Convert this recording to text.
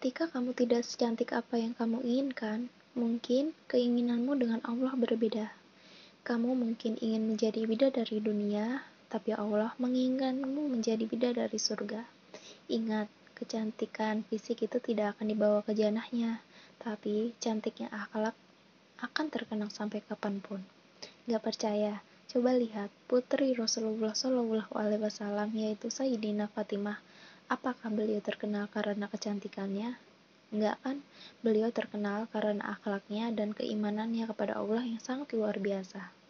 Ketika kamu tidak secantik apa yang kamu inginkan, mungkin keinginanmu dengan Allah berbeda. Kamu mungkin ingin menjadi bidadari dunia, tapi Allah menginginkanmu menjadi bidadari surga. Ingat, kecantikan fisik itu tidak akan dibawa ke janahnya, tapi cantiknya akhlak akan terkenang sampai kapan pun. Gak percaya? Coba lihat putri Rasulullah Wasallam yaitu Sayyidina Fatimah. Apakah beliau terkenal karena kecantikannya? Enggak kan? Beliau terkenal karena akhlaknya dan keimanannya kepada Allah yang sangat luar biasa.